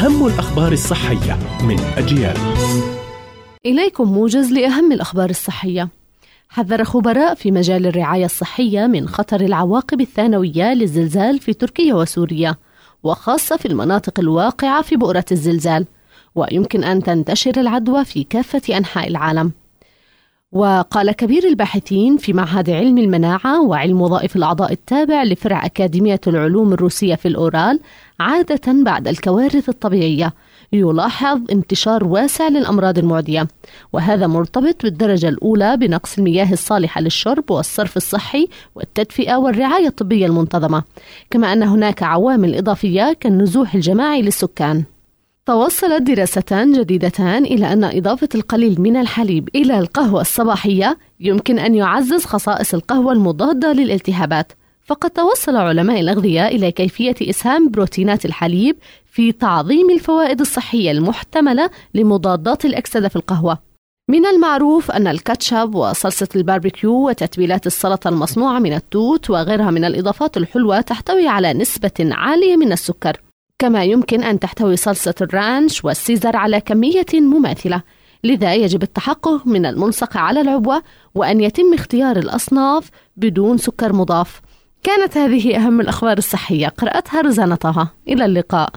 أهم الأخبار الصحية من أجيال. إليكم موجز لأهم الأخبار الصحية. حذر خبراء في مجال الرعاية الصحية من خطر العواقب الثانوية للزلزال في تركيا وسوريا وخاصة في المناطق الواقعة في بؤرة الزلزال. ويمكن أن تنتشر العدوى في كافة أنحاء العالم. وقال كبير الباحثين في معهد علم المناعة وعلم وظائف الأعضاء التابع لفرع أكاديمية العلوم الروسية في الأورال عادة بعد الكوارث الطبيعية. يلاحظ انتشار واسع للأمراض المعدية. وهذا مرتبط بالدرجة الأولى بنقص المياه الصالحة للشرب والصرف الصحي والتدفئة والرعاية الطبية المنتظمة. كما أن هناك عوامل إضافية كالنزوح الجماعي للسكان. توصلت دراستان جديدتان إلى أن إضافة القليل من الحليب إلى القهوة الصباحية يمكن أن يعزز خصائص القهوة المضادة للالتهابات. فقد توصل علماء الأغذية إلى كيفية إسهام بروتينات الحليب في تعظيم الفوائد الصحية المحتملة لمضادات الأكسدة في القهوة. من المعروف أن الكاتشب وصلصة الباربيكيو وتتبيلات السلطة المصنوعة من التوت وغيرها من الإضافات الحلوة تحتوي على نسبة عالية من السكر. كما يمكن أن تحتوي صلصة الرانش والسيزر على كمية مماثلة لذا يجب التحقق من الملصق على العبوة وأن يتم اختيار الأصناف بدون سكر مضاف. كانت هذه أهم الأخبار الصحية. قرأتها رزانة طه. إلى اللقاء.